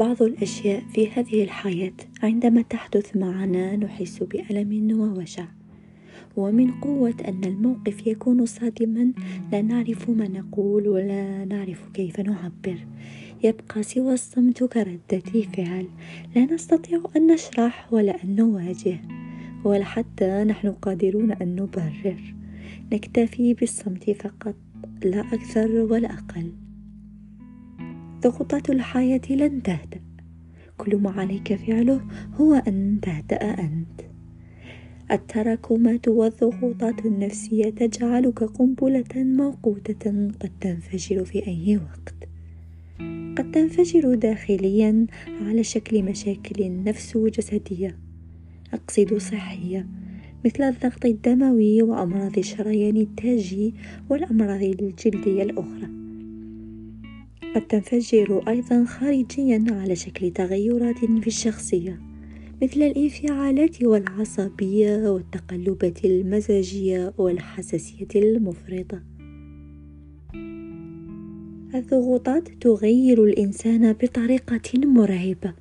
بعض الأشياء في هذه الحياة عندما تحدث معنا نحس بألم ووجع. ومن قوة أن الموقف يكون صادما لا نعرف ما نقول ولا نعرف كيف نعبر. يبقى سوى الصمت كردة فعل. لا نستطيع أن نشرح ولا أن نواجه. ولا حتى نحن قادرون أن نبرر. نكتفي بالصمت فقط لا أكثر ولا أقل. ضغوطات الحياة لن تهدأ. كل ما عليك فعله هو أن تهدأ أنت. التراكمات والضغوطات النفسية تجعلك قنبلة موقوتة قد تنفجر في أي وقت. قد تنفجر داخليا على شكل مشاكل نفس وجسدية أقصد صحية مثل الضغط الدموي وأمراض الشريان التاجي والأمراض الجلدية الأخرى. قد تنفجر أيضا خارجيا على شكل تغيرات في الشخصية مثل الانفعالات والعصبية والتقلبات المزاجية والحساسية المفرطة. الضغوطات تغير الإنسان بطريقة مرعبة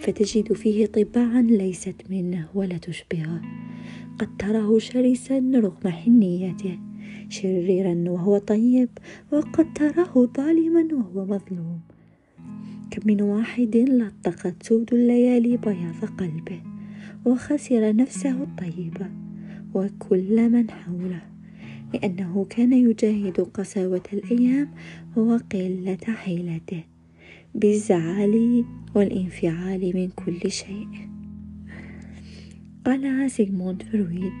فتجد فيه طباعا ليست منه ولا تشبهه. قد تراه شرسا رغم حنيته. شريرا وهو طيب وقد تراه ظالما وهو مظلوم. كم من واحد لطقت سود الليالي بياض قلبه وخسر نفسه الطيبة وكل من حوله. لأنه كان يجاهد قساوة الأيام وقلة حيلته بالزعل والانفعال من كل شيء. قال سيغموند فرويد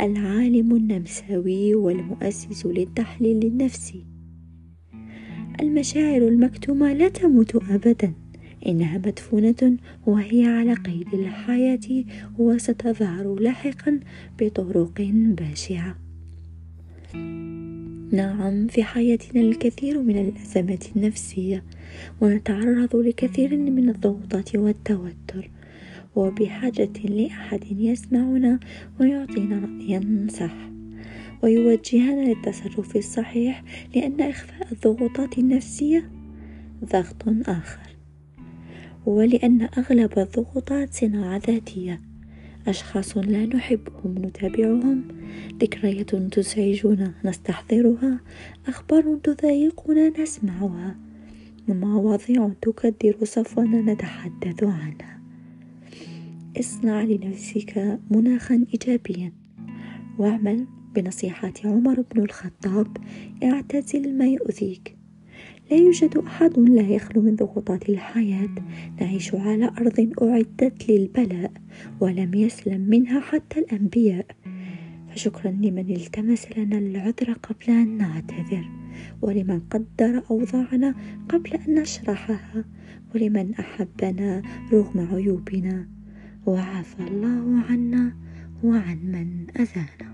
العالم النمساوي والمؤسس للتحليل النفسي. المشاعر المكتومة لا تموت أبدا. إنها مدفونة وهي على قيد الحياة وستظهر لاحقا بطرق بشعة. نعم في حياتنا الكثير من الأزمات النفسية ونتعرض لكثير من الضغوطات والتوتر. وبحاجة لأحد يسمعنا ويعطينا رأيا صح. ويوجهنا للتصرف الصحيح لأن إخفاء الضغوطات النفسية ضغط آخر. ولأن أغلب الضغوطات صناعة ذاتية. أشخاص لا نحبهم نتابعهم. ذكريات تزعجنا نستحضرها. أخبار تضايقنا نسمعها. ومواضيع تكدر صفونا نتحدث عنها. اصنع لنفسك مناخا إيجابيا. واعمل بنصيحات عمر بن الخطاب اعتزل ما يؤذيك. لا يوجد أحد لا يخلو من ضغوطات الحياة. نعيش على أرض أعدت للبلاء ولم يسلم منها حتى الأنبياء. فشكرا لمن التمس لنا العذر قبل أن نعتذر ولمن قدر أوضاعنا قبل أن نشرحها ولمن أحبنا رغم عيوبنا. وعفى الله عنا وعن من أذانا.